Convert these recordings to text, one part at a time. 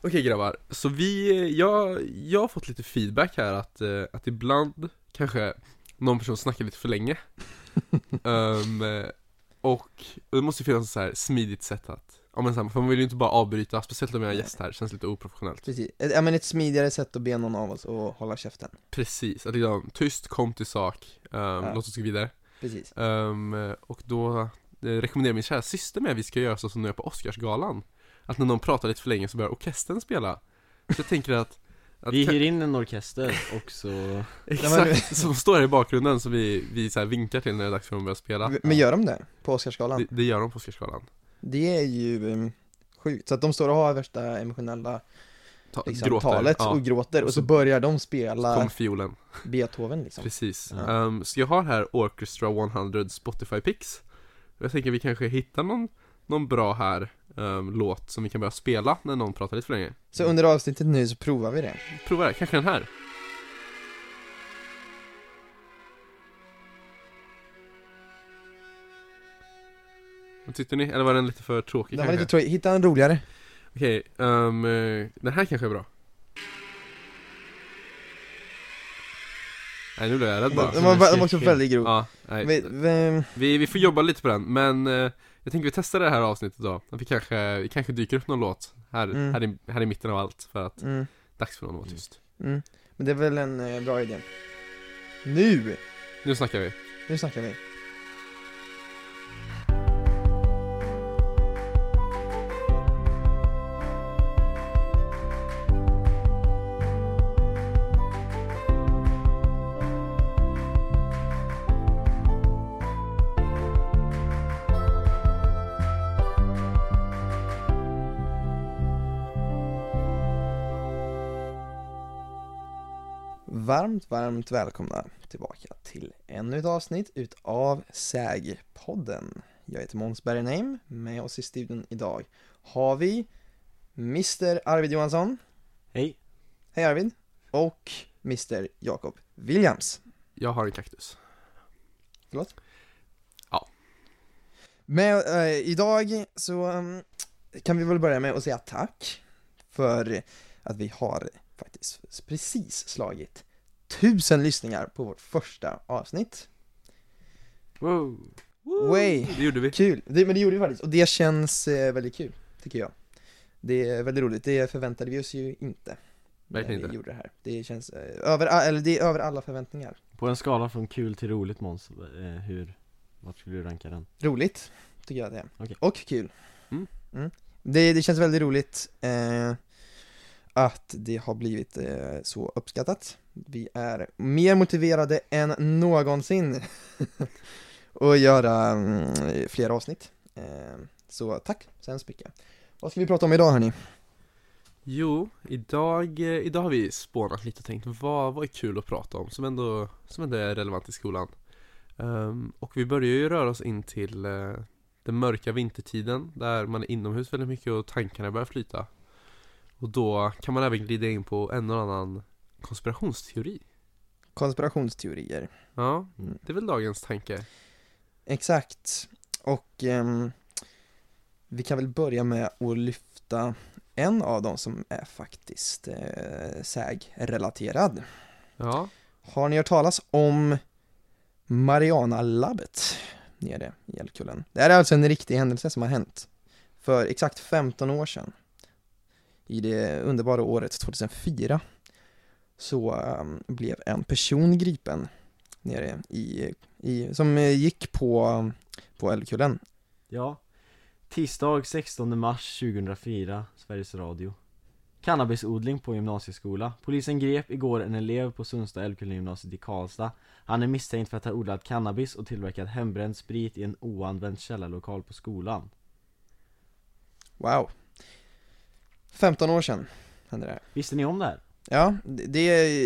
Okej grabbar, så vi, jag, jag har fått lite feedback här att, eh, att ibland kanske någon person snackar lite för länge. Um, Och det måste ju finnas ett så här smidigt sätt att, ja men här, för man vill ju inte bara avbryta, speciellt om jag är gäst här, känns lite oprofessionellt. Precis, ja men ett smidigare sätt att be någon av oss att hålla käften. Precis, att liksom, tyst, kom till sak, um, låt oss gå vidare. Precis. Um, Och då eh, rekommenderar min kära syster med att vi ska göra så som de gör på Oscarsgalan Att när någon pratar lite för länge så börjar orkestern spela. Så jag tänker att, att Vi hyr in en orkester och så Exakt, som står här i bakgrunden så vi, vi så här vinkar till när det är dags för dem att börja spela. Men gör de det? På Oscarsgalan? det, det gör de på Oscarsgalan. Det är ju um, sjukt, så att de står och har värsta emotionella Ta, liksom, gråter, talet ja, och gråter och Och så, börjar de spela fiolen. Beethoven liksom. Precis, Ja. Ehm, så jag har här Orchestra 100 Spotify Picks Och Jag tänker vi kanske hittar någon, någon bra här ehm, låt som vi kan börja spela när någon pratar lite för länge. Så under avsnittet nu så provar vi det. Prova det, kanske den här. Vad tyckte ni? Eller var den lite för tråkig Den var kanske? lite tråkig, hitta en roligare. Okej, eh, den här kanske är bra. Nej nu blev jag rädd bara. Den var, den var också väldigt grov. Ja, nej. vi, vi, Vi, vi får jobba lite på den, men eh, jag tänker vi testar det här avsnittet då. Att vi kanske, vi kanske dyker upp någon låt här, Mm. här, i, här i mitten av allt för att mm, dags för någon att vara tyst mm. Men det är väl en eh, bra idé. Nu! Nu snackar vi. Nu snackar vi Varmt, varmt välkomna tillbaka till ännu ett avsnitt utav Sägpodden. Jag heter Måns Bergenheim, med oss i studion idag har vi Mr Arvid Johansson, Hej! hej Arvid, och Mr Jakob Williams. Jag har en kaktus Förlåt? Ja. Men eh, idag så mm, kan vi väl börja med att säga tack för att vi har faktiskt precis slagit tusen lyssningar på vårt första avsnitt. Wow! Way. Det gjorde vi Kul, det, men det gjorde vi faktiskt, och det känns eh, väldigt kul, tycker jag. Det är väldigt roligt, det förväntade vi oss ju inte. Verkligen vi inte. gjorde det här. Det känns, eh, över, eller det är över alla förväntningar. På en skala från kul till roligt Måns, eh, hur, vart skulle du ranka den? Roligt, tycker jag det är. Okej. Och kul. Mm. Det, det känns väldigt roligt eh, att det har blivit eh, så uppskattat. Vi är mer motiverade än någonsin att göra mm, fler avsnitt. Eh, så tack så hemskt mycket. Vad ska vi prata om idag hörni? Jo, idag, eh, idag har vi spånat lite och tänkt vad, vad är kul att prata om som ändå, som ändå är relevant i skolan Um, Och vi börjar ju röra oss in till eh, den mörka vintertiden där man är inomhus väldigt mycket och tankarna börjar flyta och då kan man även glida in på en och annan konspirationsteori Konspirationsteorier. Ja, Mm. det är väl dagens tanke Exakt. Och ehm, vi kan väl börja med att lyfta en av dem som är faktiskt eh, SÄG-relaterad. Ja, Har ni hört talas om Mariana-labbet nere i Älvkullen? Det här är alltså en riktig händelse som har hänt för exakt 15 år sedan. I det underbara året 2004 så ehm, blev en person gripen nere i, i som eh, gick på, på Älvkullen. Ja, tisdag 16 mars 2004, Sveriges Radio. Cannabisodling på gymnasieskola. Polisen grep igår en elev på Sundsta Älvkullen-gymnasiet i Karlstad. Han är misstänkt för att ha odlat cannabis och tillverkat hembränd sprit i en oanvänd källarlokal på skolan. Wow. 15 år sedan hände det här. Visste ni om det här? Ja, det, det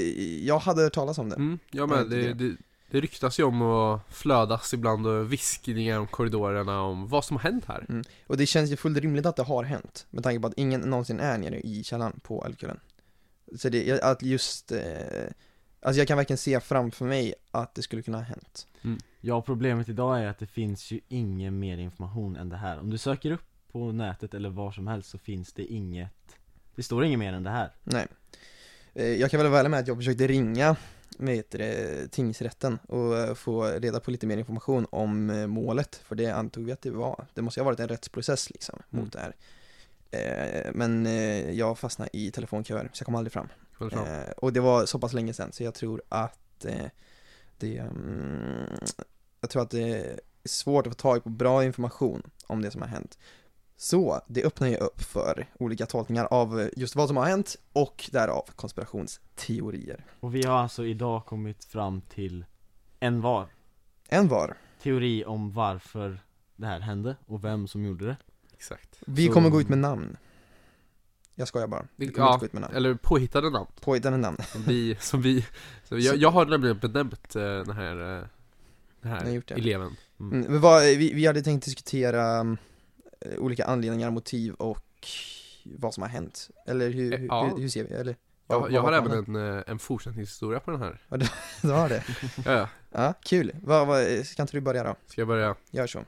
jag hade hört talas om det. mm, jag med, det, det, det ryktas ju om och flödas ibland och viskningar om korridorerna om vad som har hänt här Mm. Och det känns ju fullt rimligt att det har hänt, med tanke på att ingen någonsin är nere i källaren på Älvkullen. Så det, att just, eh, alltså jag kan verkligen se framför mig att det skulle kunna ha hänt. Ja, problemet idag är att det finns ju ingen mer information än det här Om du söker upp på nätet eller var som helst så finns det inget Det står inget mer än det här. Nej. Eh, Jag kan väl vara ärlig med att jag försökte ringa med heter det, tingsrätten och eh, få reda på lite mer information om eh, målet, för det antog vi att det var. Det måste ju ha varit en rättsprocess liksom Mm. mot det här. Men jag fastnade i telefonköer, så jag kom aldrig fram. Och det var så pass länge sedan så jag tror att det mm, Jag tror att det är svårt att få tag på bra information om det som har hänt Så det öppnar ju upp för olika tolkningar av just vad som har hänt och därav konspirationsteorier Och vi har alltså idag kommit fram till en var En var teori om varför det här hände och vem som gjorde det. Exakt. Vi Så- kommer gå ut med namn Jag skojar bara, vi kommer Ja, inte gå ut med namn Eller påhittade namn. Påhittade namn, Som vi, som vi så jag, jag har nämligen benämnt eh, den här, eh, den här gjort det. eleven. mm. men vad, vi, vi hade tänkt diskutera mm, olika anledningar, motiv och vad som har hänt Eller hur, hur, Ja. hur, hur ser vi? Eller, Jag, vad- jag har även en, eh, en fortsättningshistoria på den här. Du har det? Ja, ja. Ja, kul. Vad, vad, ska inte du börja då? Ska jag börja? Gör så.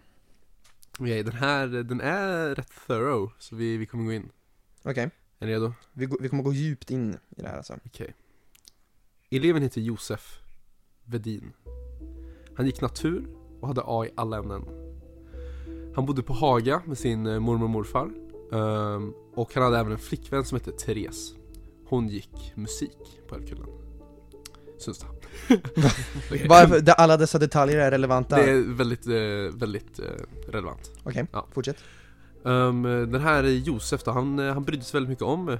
Okej, den här, den är rätt thorough, så vi, vi kommer gå in. Okej, Är ni redo? vi, vi kommer gå djupt in i det här alltså. Okej. Eleven heter Josef Vedin. Han gick natur och hade A i alla ämnen. Han bodde på Haga med sin eh, mormor och morfar. Ehm, och han hade även en flickvän som hette Therese. Hon gick musik på Älvkullen. Sundsta. Okej. Varför, alla dessa detaljer är relevanta? Det är väldigt, eh, väldigt eh, relevant. Okej, Ja. fortsätt. Um, den här Josef då, han, han brydde sig väldigt mycket om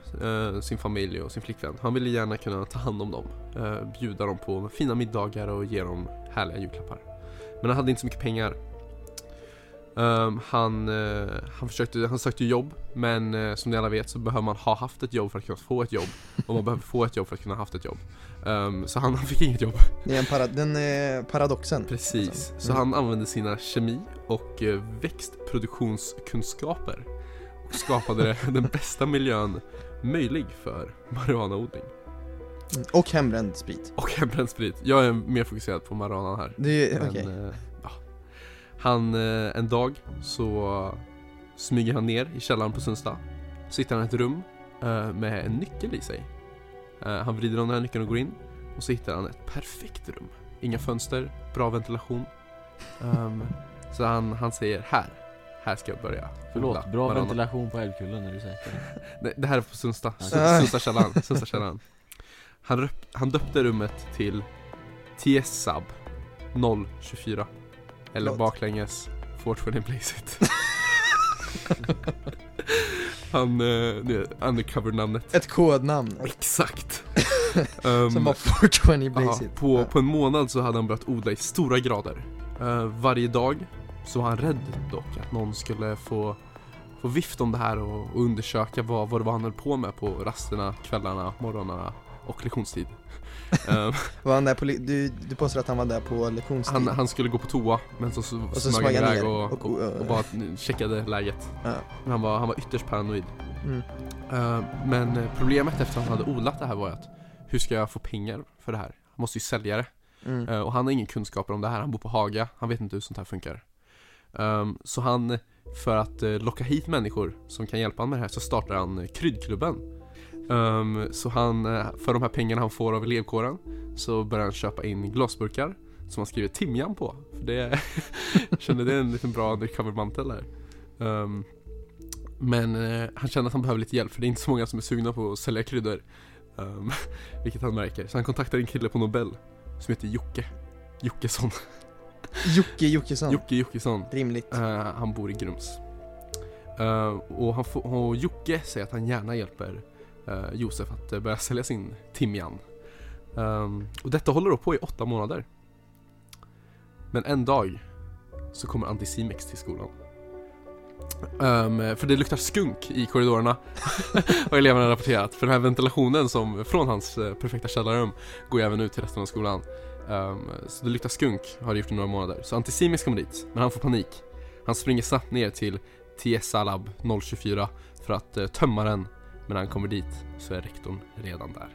sin familj och sin flickvän. Han ville gärna kunna ta hand om dem, bjuda dem på fina middagar och ge dem härliga julklappar. Men han hade inte så mycket pengar. Ehm, han, eh, han, försökte, han sökte jobb, men eh, som ni alla vet så behöver man ha haft ett jobb för att kunna få ett jobb. Och man behöver få ett jobb för att kunna ha haft ett jobb. Ehm, så han, han fick inget jobb. Det är en para, den eh, paradoxen. Precis, så mm. han använde sina kemi och eh, växtproduktionskunskaper och skapade den bästa miljön möjlig för marijuanaodling Mm. Och hembränd sprit. och hembränd sprit. Jag är mer fokuserad på marijuanan här. Det är, Men, okej. Han, eh, en dag så smyger han ner i källaren på Sundsta. Så hittar han ett rum eh, med en nyckel i sig. Eh, han vrider om den här nyckeln och går in. Och så hittar han ett perfekt rum. Inga fönster, bra ventilation. Ehm, så han, han säger här, här ska jag börja. Förlåt, bra marijuana." ventilation på Älvkullen, är du säker? Nej, det här är på Sundsta, Sundstakällaren. Sundstakällaren. Han, han döpte rummet till TSAB 024. Eller Förlåt. baklänges 420 Blaze It. Han, eh, det undercover-namnet. Ett kodnamn. Exakt. Um, Som var 420 ja, Blaze It. på, på en månad så hade han börjat odla i stora grader. Eh, varje dag så var han rädd dock att någon skulle få, få vift om det här och, och undersöka vad, vad det var han höll på med på rasterna, kvällarna, morgnarna och lektionstid. Eh, Var han där på, du, du påstår att han var där på lektionstid? han, han skulle gå på toa men så, så, så smög han iväg och, och, och, och, bara checkade läget. ja. Han var, han var ytterst paranoid. mm. Eh, men eh, problemet efter att han hade odlat det här var att hur ska jag få pengar för det här? Han måste ju sälja det. Mm. Eh, och han har ingen kunskaper om det här, han bor på Haga, han vet inte hur sånt här funkar. Ehm, så han, för att eh, locka hit människor som kan hjälpa honom med det här så startar han eh, kryddklubben. Ehm, så han, eh, för de här pengarna han får av elevkåren så börjar han köpa in glasburkar som han skriver timjan på. För det, kände det är en liten bra undercover-mantel där. Ehm, men eh, han känner att han behöver lite hjälp för det är inte så många som är sugna på att sälja kryddor. Ehm, vilket han märker. Så han kontaktar en kille på Nobel som heter Jocke. Jockesson. Jocke Jockesson. Jocke Jockesson. Rimligt. Eh, han bor i Grums. Eh, och, han får, och Jocke säger att han gärna hjälper Eh, Josef att eh, börja sälja sin timjan. Ehm, och detta håller då på i åtta månader. Men en dag så kommer Anticimex till skolan. Um, för det luktar skunk i korridorerna har eleverna rapporterat. För den här ventilationen som från hans eh, perfekta källarrum går ju även ut till resten av skolan. Um, så det luktar skunk har det gjort i några månader. Så Anticimex kommer dit, men han får panik. Han springer snabbt ner till TSA Lab 024 för att uh, tömma den. Men när han kommer dit så är rektorn redan där.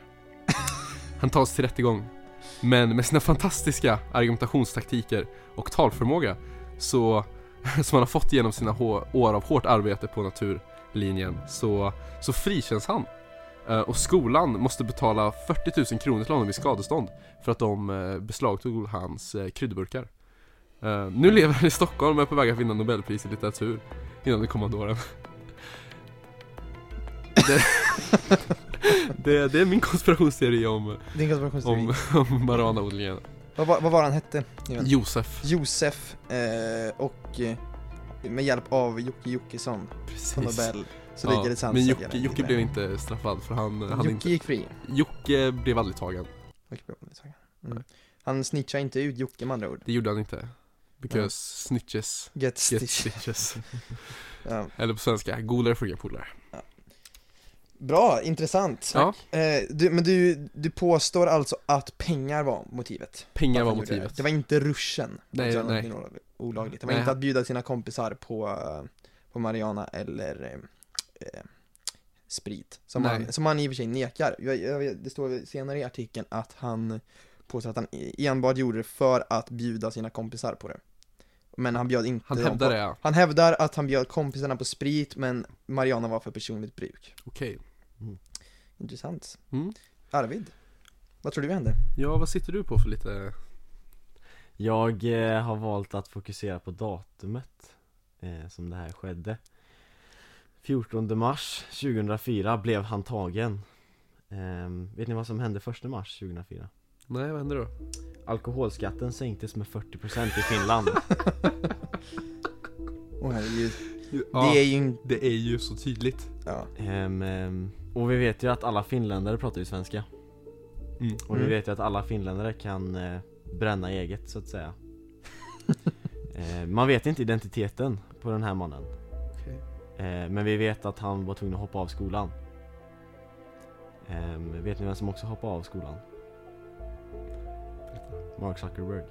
Han tas till rättegång. Men med sina fantastiska argumentationstaktiker och talförmåga så, som han har fått genom sina år av hårt arbete på naturlinjen så, så frikänns han eh, och skolan måste betala 40 000 kronor till honom i skadestånd för att de eh, beslagtog hans eh, kryddburkar. Nu lever han i Stockholm och är på väg att vinna Nobelpris i litteratur inom de kommande åren det, det, det är min konspirationsteori om, Din konspirationsteori. om, om marijuanaodlingen. Vad, var- vad var han hette? Even? Josef. Josef eh, och eh, med hjälp av Jocke Jockesson på Precis. Nobel så Ja, lyckades han men sälja Jocke, Jocke blev inte straffad för han, han Jocke inte, gick fri. Jocke blev aldrig tagen. Jocke blev aldrig tagen. Mm. Han snitchade inte ut Jocke med andra ord. Det gjorde han inte. Because snitches Get get stitch. stitches. Ja. Eller på svenska, golare får inga polare. Bra, intressant. Ja, Eh, du, men du, du påstår alltså att pengar var motivet? pengar var motivet. Det var inte ruschen? Nej, nej. olagligt. Det var Nej, inte att bjuda sina kompisar på, eh, på Mariana eller eh, eh, sprit. Som Nej. han, som han i och för sig nekar. Jag, jag, det står senare i artikeln att han påstår att han enbart gjorde det för att bjuda sina kompisar på det. Men han bjöd inte Han hävdar på, det ja. Han hävdar att han bjöd kompisarna på sprit men Mariana var för personligt bruk. Okej. Intressant. Mm. Arvid, vad tror du hände? Ja, vad sitter du på för lite? Jag eh, har valt att fokusera på datumet eh, som det här skedde 14 mars 2004 blev han tagen Ehm, Vet ni vad som hände 1 mars 2004? Nej, vad händer då? Alkoholskatten sänktes med 40% i Finland Åh herregud, Ja, det är ju det är ju så tydligt. ja. Ehm, ehm, Och vi vet ju att alla finländare pratar ju svenska Mm. Och vi Mm. vet ju att alla finländare kan eh, bränna eget så att säga eh, Man vet inte identiteten på den här mannen Okej. eh, Men vi vet att han var tvungen att hoppa av skolan eh, Vet ni vem som också hoppade av skolan? Mark Zuckerberg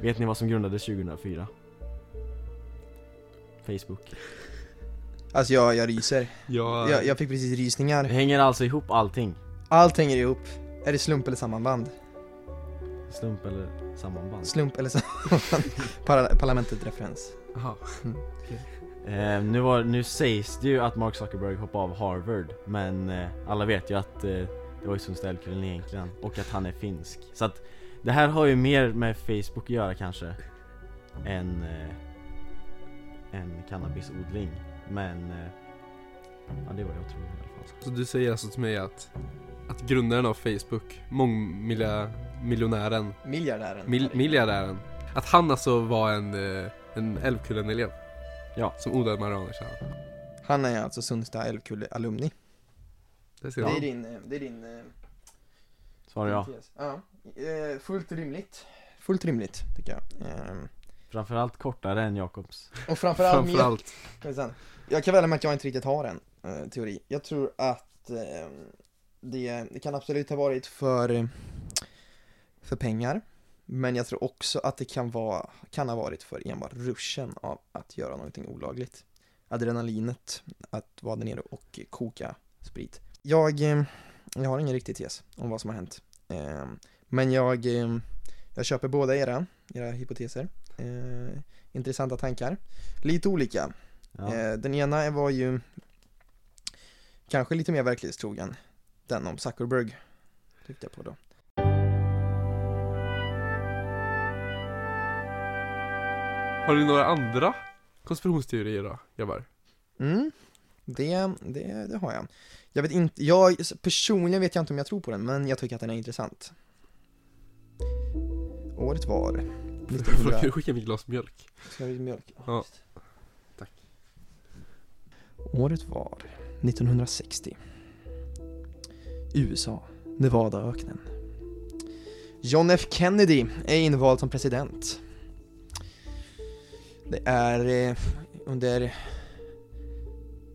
Vet ni vad som grundades 2004? Facebook Alltså jag, jag ryser. Ja, Jag, jag fick precis Det rysningar. hänger alltså ihop allting Allt hänger ihop. Är det slump eller sammanband? Slump eller sammanband Slump eller sammanband? Par- Parlamentet referens. Aha. Eh, nu, var, nu sägs det ju att Mark Zuckerberg hoppade av Harvard Men eh, alla vet ju att eh, det var ju Sundställkullen egentligen Och att han är finsk Så att det här har ju mer med Facebook att göra kanske Än eh, En cannabisodling Men eh, Ja det var jag tror i alla fall Så du säger alltså till mig att, att grundaren av Facebook, mångmiljonären, Miljardären. mil, miljardären, att han alltså var en, eh, en Älvkullen-elev? Ja. Som odlade marijuana han. Är alltså Sundsta Älvkulle-alumni. Det Det är din, eh, det är din... eh, Svarar jag din tes. Ja. Eh, Fullt rimligt. Fullt rimligt, tycker jag. Ehm, Framförallt kortare än Jakobs Och framförallt, mer- Framförallt. Se. Jag kan välja med att jag inte riktigt har en eh, teori. Jag tror att eh, det, det kan absolut ha varit för, eh, för pengar. Men jag tror också att det kan, vara, kan ha varit för enbart ruschen av att göra någonting olagligt. Adrenalinet, att vara där nere och koka sprit. Jag, eh, jag har ingen riktig tes om vad som har hänt. Men jag, eh, jag köper båda era, era hypoteser. Eh, intressanta tankar. Lite olika. ja. Eh, Den ena var ju kanske lite mer verklighetstrogen. Den om Zuckerberg tyckte jag på då. Har du några andra konspirationsteorier då, grabbar? Mm, det, det, det har jag. Jag vet inte, jag personligen vet jag inte om jag tror på den, men jag tycker att den är intressant. Året var Kan 1900... du skicka mig glas mjölk? Ska vi mjölk? Ja. just. Tack. Året var 1960. USA, Nevadaöknen. John F Kennedy är invald som president. Det är eh, under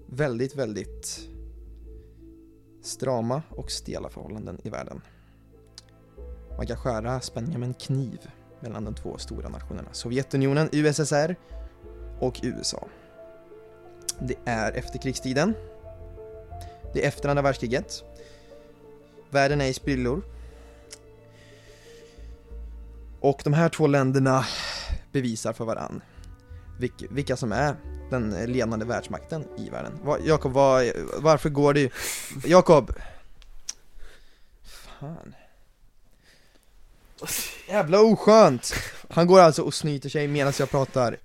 väldigt, väldigt strama och stela förhållanden i världen. Man kan skära spänningen med en kniv mellan de två stora nationerna. Sovjetunionen, USSR och USA. Det är efterkrigstiden. Det är efter andra världskriget. Världen är i spillror. Och de här två länderna bevisar för varann vilka, som är den ledande världsmakten i världen. Jakob, var, varför går du... Jakob! Fan. Jävla oskönt! Han går alltså och snyter sig medan jag pratar.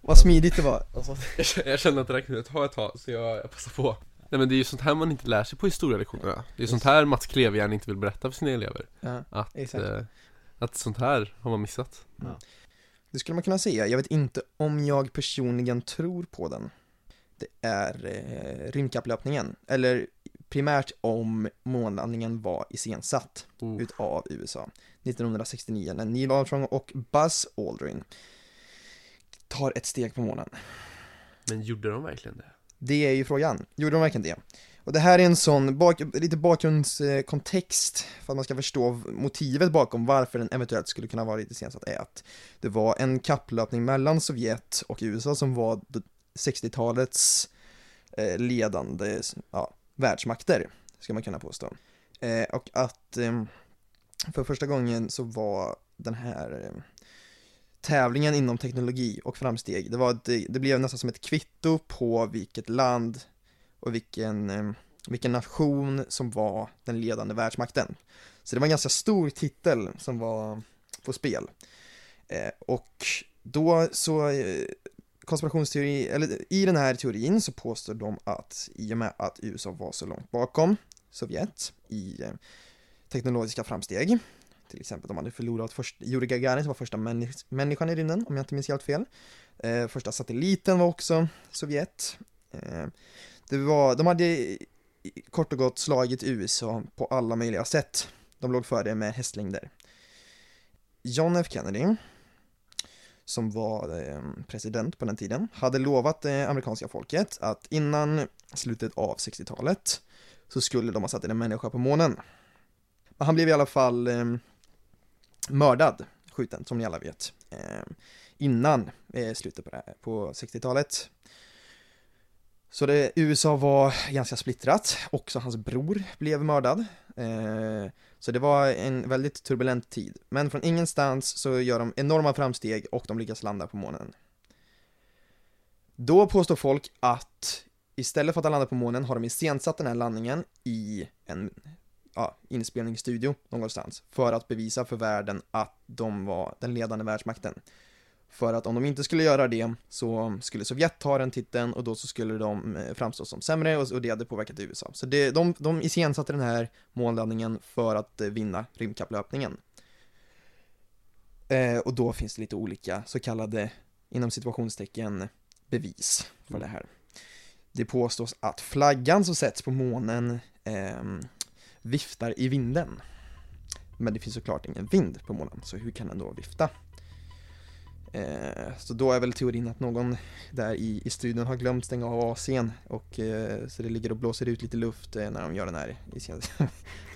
Vad smidigt det var. Jag känner- Jag känner att det där kunde ta ett tag, så jag, jag passar på Nej men det är ju sånt här man inte lär sig på historielektionerna Det är sånt här Mats Klevjärn inte vill berätta för sina elever Ja, Att, exakt. eh, att sånt här har man missat Det skulle man kunna säga. Jag vet inte om jag personligen tror på den. Det är eh, rymdkapplöpningen, eller primärt om månlandningen var iscensatt oh. utav USA 1969 när Neil Armstrong och Buzz Aldrin tar ett steg på månen. Men gjorde de verkligen det? Det är ju frågan. Gjorde de verkligen det? Och det här är en sån bak lite bakgrundskontext för att man ska förstå motivet bakom varför den eventuellt skulle kunna vara lite iscensatt är att det var en kapplöpning mellan Sovjet och USA som var 60-talets eh, ledande ja, världsmakter, ska man kunna påstå. Eh, och att eh, för första gången så var den här eh, tävlingen inom teknologi och framsteg, det, var det, det blev nästan som ett kvitto på vilket land och vilken, eh, vilken nation som var den ledande världsmakten. Så det var en ganska stor titel som var på spel. Eh, och då så, eh, konspirationsteori, eller i den här teorin så påstår de att i och med att USA var så långt bakom Sovjet i eh, teknologiska framsteg, till exempel de hade förlorat först, Yuri Gagarin som var första männis- människan i rymden, om jag inte minns helt fel. Eh, första satelliten var också Sovjet. Eh, det var, de hade kort och gott slagit USA på alla möjliga sätt. De låg före med hästlängder. John F Kennedy, som var ehm, president på den tiden, hade lovat det amerikanska folket att innan slutet av 60-talet så skulle de ha satt in en människa på månen. Men han blev i alla fall eh, mördad, skjuten, som ni alla vet, eh, innan eh, slutet på, på 60-talet. Så det, USA var ganska splittrat, också hans bror blev mördad. Eh, så det var en väldigt turbulent tid. Men från ingenstans så gör de enorma framsteg och de lyckas landa på månen. Då påstår folk att istället för att ha landat på månen har de iscensatt den här landningen i en ja, inspelningsstudio någonstans för att bevisa för världen att de var den ledande världsmakten. För att om de inte skulle göra det så skulle Sovjet ta den titeln och då så skulle de eh, framstå som sämre och och det hade påverkat USA. Så det, de, de iscensatte den här månlandningen för att eh, vinna rymdkapplöpningen. Eh, och då finns det lite olika så kallade, inom situationstecken, bevis för det här. Det påstås att flaggan som sätts på månen eh, viftar i vinden. Men det finns såklart ingen vind på månen, så hur kan den då vifta? Eh, så då är väl teorin att någon där i, i studion har glömt stänga av AC'n och eh, så det ligger och blåser ut lite luft eh, när de gör den här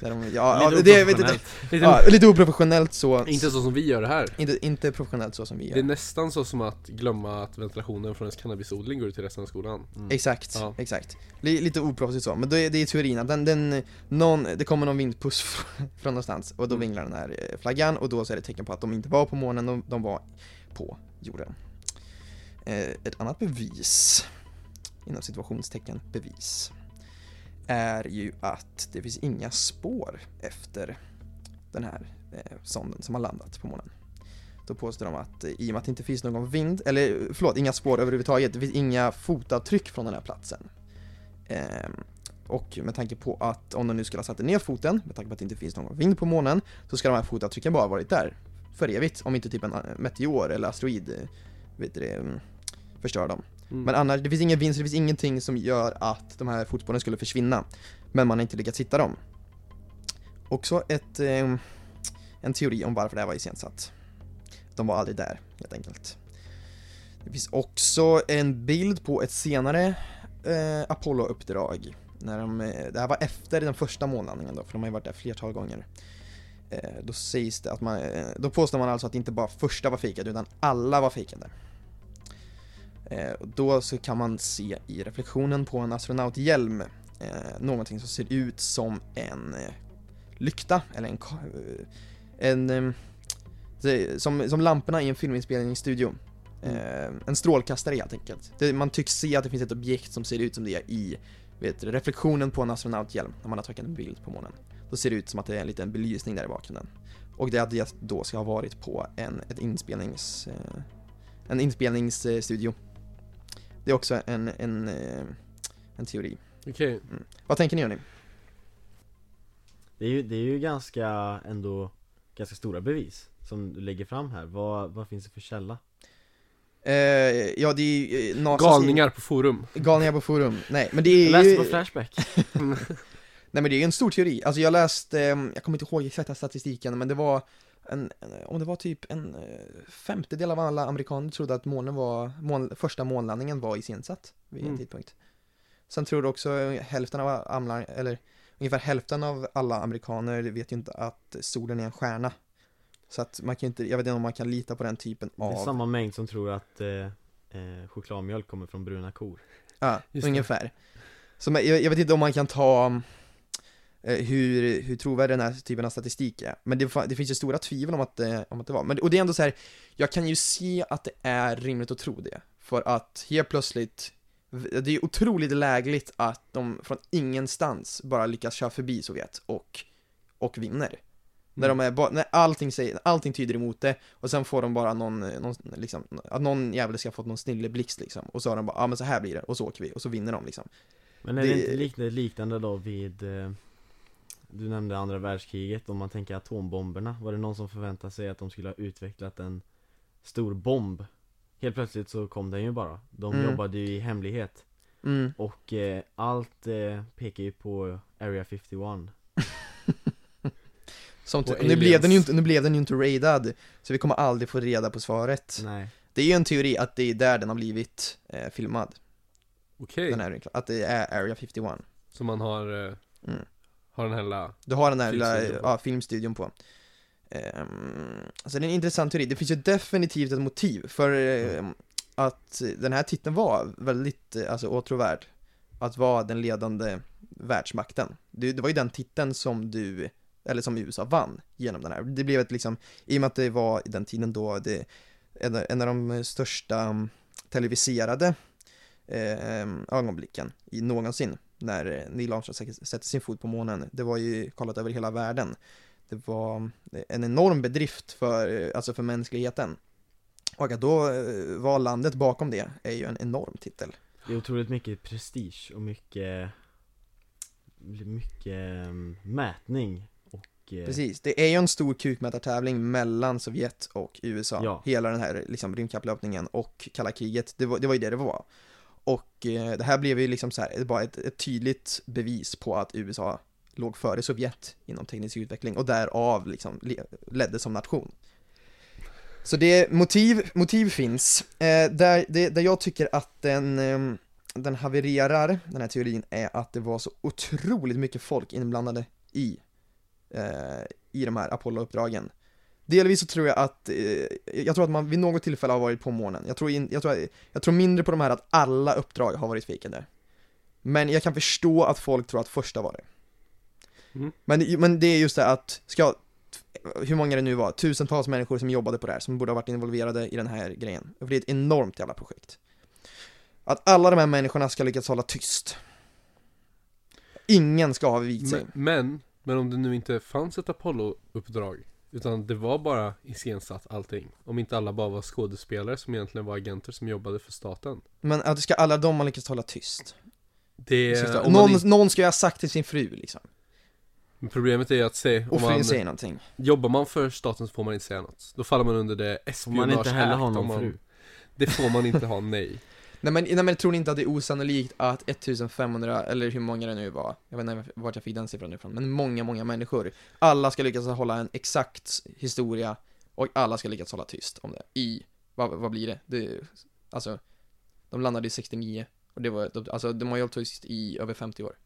när de, ja, ja, Lite det, vet inte. Lite, ja, lite oprofessionellt så Inte så som vi gör det här inte, inte professionellt så som vi Det är gör nästan så som att glömma att ventilationen från ens cannabisodling går ut till resten av skolan Mm. Exakt, Ja. exakt Li- Lite oproffsigt så, men det är, det är teorin att den, den, någon, det kommer någon vindpuss från någonstans och då Mm. vinglar den här flaggan och då så är det ett tecken på att de inte var på månen, de, de var på jorden. Eh, ett annat bevis, inom situationstecken bevis, är ju att det finns inga spår efter den här eh, sonden som har landat på månen. Då påstår de att eh, i och med att det inte finns någon vind, eller förlåt, inga spår överhuvudtaget, det finns inga fotavtryck från den här platsen. Ehm, och med tanke på att om de nu skulle ha satt ner foten, med tanke på att det inte finns någon vind på månen, så ska de här fotavtrycken bara ha varit där för evigt, om inte typ en eh, meteor eller asteroid eh, vet det, mm, förstör dem. Mm. Men annars, det finns ingen vind, så det finns ingenting som gör att de här fotspåren skulle försvinna. Men man har inte lyckats hitta dem. Också ett, eh, en teori om varför det här var iscensatt. De var aldrig där, helt enkelt. Det finns också en bild på ett senare eh, Apollo-uppdrag. När de, eh, det här var efter den första månlandningen då, för de har ju varit där flertal gånger. Eh, då sägs det att man, eh, då påstår man alltså att inte bara första var fejkad utan alla var fejkade. Eh, och då så kan man se i reflektionen på en astronauthjälm någonting som ser ut som en lykta eller en en som, som lamporna i en filminspelningsstudio. Eh, en strålkastare helt enkelt. Man tycks se att det finns ett objekt som ser ut som det i vet, reflektionen på en astronauthjälm när man har tagit en bild på månen. Då ser det ut som att det är en liten belysning där i bakgrunden. Och det att det då ska ha varit på en, ett inspelnings, eh, en inspelningsstudio. Det är också en, en, eh, en teori. Okej, Vad tänker ni hörni? Det är ju, det är ju ganska ändå ganska stora bevis som du lägger fram här. Vad, vad finns det för källa? Eh, ja det är ju eh, NASAs galningar på forum Galningar på forum. Nej men det Jag är läste ju... på Flashback. Nej men det är en stor teori. Alltså jag läste, eh, jag kommer inte ihåg exakta statistiken men det var en, om det var typ en eh, femtedel av alla amerikaner trodde att månen var, mån, första månlandningen var iscensatt vid en Mm. tidpunkt. Sen tror också hälften av alla, eller ungefär hälften av alla amerikaner vet ju inte att solen är en stjärna. Så att man kan inte, jag vet inte om man kan lita på den typen Det är av, samma mängd som tror att eh, eh, chokladmjölk kommer från bruna kor. ja, Just det. ungefär. Så man- jag, jag vet inte om man kan ta hur, hur trovärdig den här typen av statistik är. Men det, det finns ju stora tvivel om att, det- om att det var. Men, och det är ändå så här, jag kan ju se att det är rimligt att tro det. För att helt plötsligt, det är otroligt lägligt att de från ingenstans bara lyckas köra förbi Sovjet och, och vinner. När, de är när allting, säger, allting tyder emot det och sen får de bara någon, någon liksom, att någon jävel ska ha fått någon snilleblixt liksom och så har de bara, ja ah, men så här blir det och så åker vi och så vinner de liksom. Men är Det- det, inte liknande, liknande då vid eh, Du nämnde andra världskriget, om man tänker atombomberna Var det någon som förväntade sig att de skulle ha utvecklat en stor bomb? Helt plötsligt så kom den ju bara De Mm. jobbade ju i hemlighet Mm. Och eh, allt eh, pekar ju på Area 51 Som Och nu, aliens. blev den ju inte, nu blev den ju inte raidad, så vi kommer aldrig få reda på svaret. Nej Det är ju en teori att det är där den har blivit eh, filmad, Okej, här, att det är Area 51. så man har, eh, Mm. Har den här lilla Du har den här lilla, Filmstudion på. ja, filmstudion på. Um, alltså det är en intressant teori, det finns ju definitivt ett motiv för eh, att den här titeln var väldigt, eh, alltså åtråvärd. Att vara den ledande världsmakten. Det, det var ju den titeln som du, eller som USA vann genom den här. Det blev ett liksom, i och med att det var i den tiden då det, en, av de största mm, televiserade eh, ögonblicken i någonsin när eh, Neil Armstrong sätter- sin fot på månen. Det var ju kollat över hela världen. Det var en enorm bedrift för, eh, alltså för mänskligheten. Och att då eh, vara landet bakom det är ju en enorm titel. Det är otroligt mycket prestige och mycket Mycket eh, mätning eh, Precis, det är ju en stor kukmätartävling mellan Sovjet och USA. Ja. Hela den här liksom, rymdkapplöpningen och kalla kriget, det var, det var ju det det var. Och eh, det här blev ju liksom så här, bara ett, ett tydligt bevis på att USA låg före Sovjet inom teknisk utveckling och därav liksom ledde som nation. Så det, motiv, motiv finns. Eh, där, det, där jag tycker att den, eh, den havererar, den här teorin, är att det var så otroligt mycket folk inblandade i eh, i de här Apollo-uppdragen. Delvis så tror jag att, eh, jag tror att man vid något tillfälle har varit på månen. Jag tror, in, jag, tror, jag tror mindre på de här att alla uppdrag har varit fejkade. Men jag kan förstå att folk tror att första var det. Mm. Men, men det är just det att, ska, hur många det nu var, tusentals människor som jobbade på det här, som borde ha varit involverade i den här grejen. För det är ett enormt jävla projekt. Att alla de här människorna ska lyckas hålla tyst. Ingen ska ha vikt sig. Men, men, men om det nu inte fanns ett Apollo-uppdrag Utan det var bara iscensatt allting. Om inte alla bara var skådespelare som egentligen var agenter som jobbade för staten. Men att ska alla de ha lyckats hålla tyst? Det om man någon, någon ska ju ha sagt till sin fru liksom, men Problemet är ju att se om man, säger någonting. Jobbar man för staten så får man inte säga något. Då faller man under det Får man inte heller ha någon man, fru? Det får man inte ha, nej Nej men, nej men tror ni inte att det är osannolikt att 1500, eller hur många det nu var, jag vet inte vart jag fick den siffran ifrån, men många, många människor, alla ska lyckas hålla en exakt historia och alla ska lyckas hålla tyst om det i, vad, vad blir det? det? Alltså, de landade i 69 och det var, de, alltså de har ju hållit tyst i över 50 år.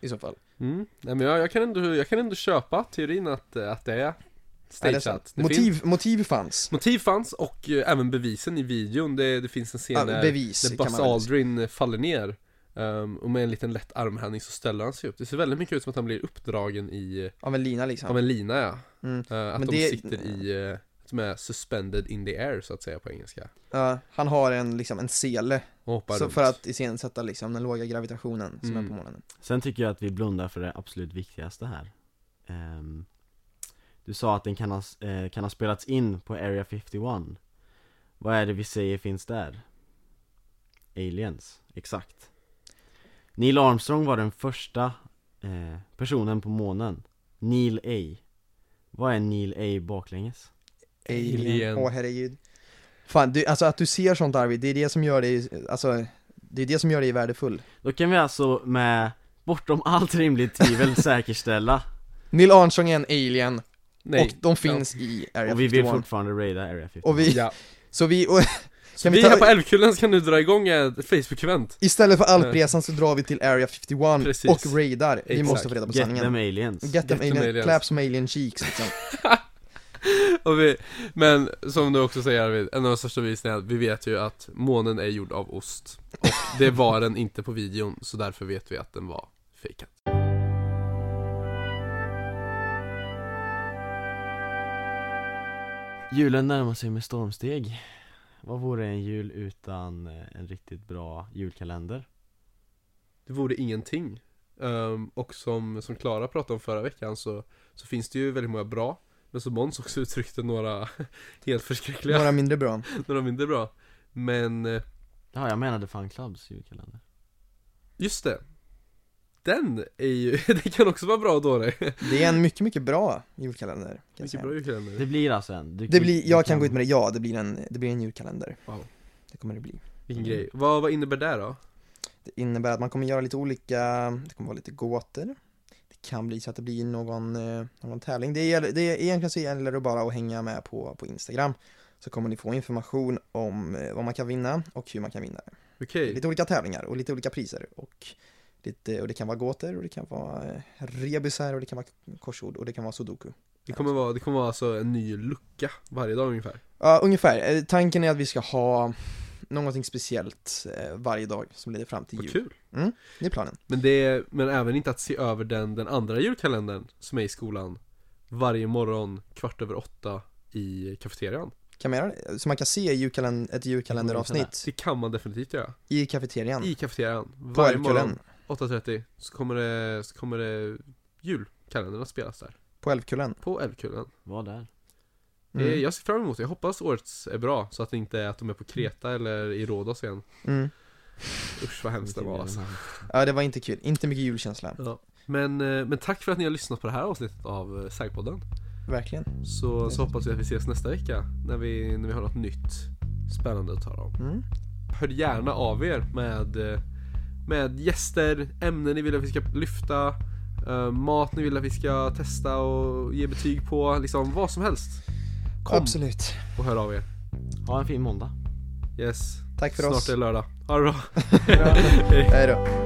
I så fall. mm. Nej men jag, jag, kan ändå, jag kan ändå köpa teorin att, att det är Stageat det finns, Motiv, motiv fanns. Motiv fanns och eh, även bevisen i videon Det, det finns en scen Ja, där bevis Där Buzz Aldrin faller ner Ehm, och med en liten lätt armhävning så ställer han sig upp. Det ser väldigt mycket ut som att han blir uppdragen i, Av en lina liksom. av en lina ja. Mm. Eh, att Men de det- sitter i, uh, som är suspended in the air så att säga på engelska. Ja, han har en, liksom, en sele Och hoppar så runt. för att iscensätta liksom den låga gravitationen som Mm. är på månen. Sen tycker jag att vi blundar för det absolut viktigaste här Ehm, Du sa att den kan ha, eh, kan ha spelats in på Area 51 Vad är det vi säger finns där? Aliens, exakt Neil Armstrong var den första eh, personen på månen Neil A Vad är Neil A baklänges? Alien. Åh herregud. Fan, du, alltså att du ser sånt Arvid, det är det som gör dig, alltså det är det som gör dig värdefull. Då kan vi alltså med bortom allt rimligt tvivel säkerställa Neil Armstrong är en alien Nej. och de finns i Area Och vi vill 51. fortfarande raida Area 51 Och vi, Ja. så vi, och, Så vi, vi ta- här på Älvkullen så kan nu dra igång ett Facebook-event. istället för alpresan så drar vi till Area 51 Precis. och raidar. Vi Exakt. måste få reda på Get sanningen. them aliens Get them Get them alien, aliens. clap some alien cheeks liksom. Och vi, men som du också säger Arvid, en av de största bevisningen är att vi vet ju att månen är gjord av ost. Och det var den inte på videon, så därför vet vi att den var fejkad. Julen närmar sig med stormsteg Vad vore en jul utan eh, en riktigt bra julkalender? Det vore ingenting. Ehm, och som, som Klara pratade om förra veckan så, så finns det ju väldigt många bra. Men som Måns också uttryckte några helt förskräckliga, Några mindre bra. några mindre bra. Men eh, Ja, jag menade Fun Clubs julkalender just det. Den är ju, det kan också vara bra och dålig. Det är en mycket, mycket bra julkalender. Kan Mycket säga. bra julkalender. Det blir alltså en du, Det blir, du jag kan gå ut med det, ja det blir en, det blir en julkalender. Wow. Det kommer det bli. Vilken grej. Vad, vad innebär det då? Det innebär att man kommer göra lite olika, det kommer vara lite gåtor. Det kan bli så att det blir någon, eh, någon tävling. Det, gäller, det är, egentligen så gäller det bara att hänga med på, på Instagram. Så kommer ni få information om eh, vad man kan vinna och hur man kan vinna. Okej. Lite olika tävlingar och lite olika priser. Och, lite, och det kan vara gåtor och det kan vara eh, rebusar och det kan vara korsord och det kan vara sudoku. Det kommer vara, det kommer vara alltså en ny lucka varje dag ungefär. Ja, ungefär. Eh, Tanken är att vi ska ha någonting speciellt eh, varje dag som leder fram till Vad jul. kul. Det är planen. Men det är, men även inte att se över den, den andra julkalendern som är i skolan varje morgon kvart över åtta i kafeterian. Kan man göra det? Så man kan se julkalend- ett julkalenderavsnitt Det kan man definitivt göra. i kafeterian I kafeterian. Varje morgon. 8.30 så kommer det, så kommer det julkalendern att spelas där. På Älvkullen. På Älvkullen. Var där Mm. Jag ser fram emot det. Jag hoppas årets är bra så att det inte är att de är på Kreta eller i Rhodos igen. Mm. Usch vad hemskt det var alltså. Ja, det var inte kul. Inte mycket julkänsla. Ja. Men, eh, men tack för att ni har lyssnat på det här avsnittet av eh, Sägpodden. Verkligen. Så, så hoppas vi att vi ses nästa vecka när vi, när vi har något nytt spännande att tala om. Mm. Hör gärna av er med, eh, med gäster, ämnen ni vill att vi ska lyfta, eh, mat ni vill att vi ska testa och ge betyg på, liksom vad som helst. Kom Absolut. och hör av er. Ha en fin måndag Yes, Tack för snart oss. är det lördag. Ha det bra. Hej då.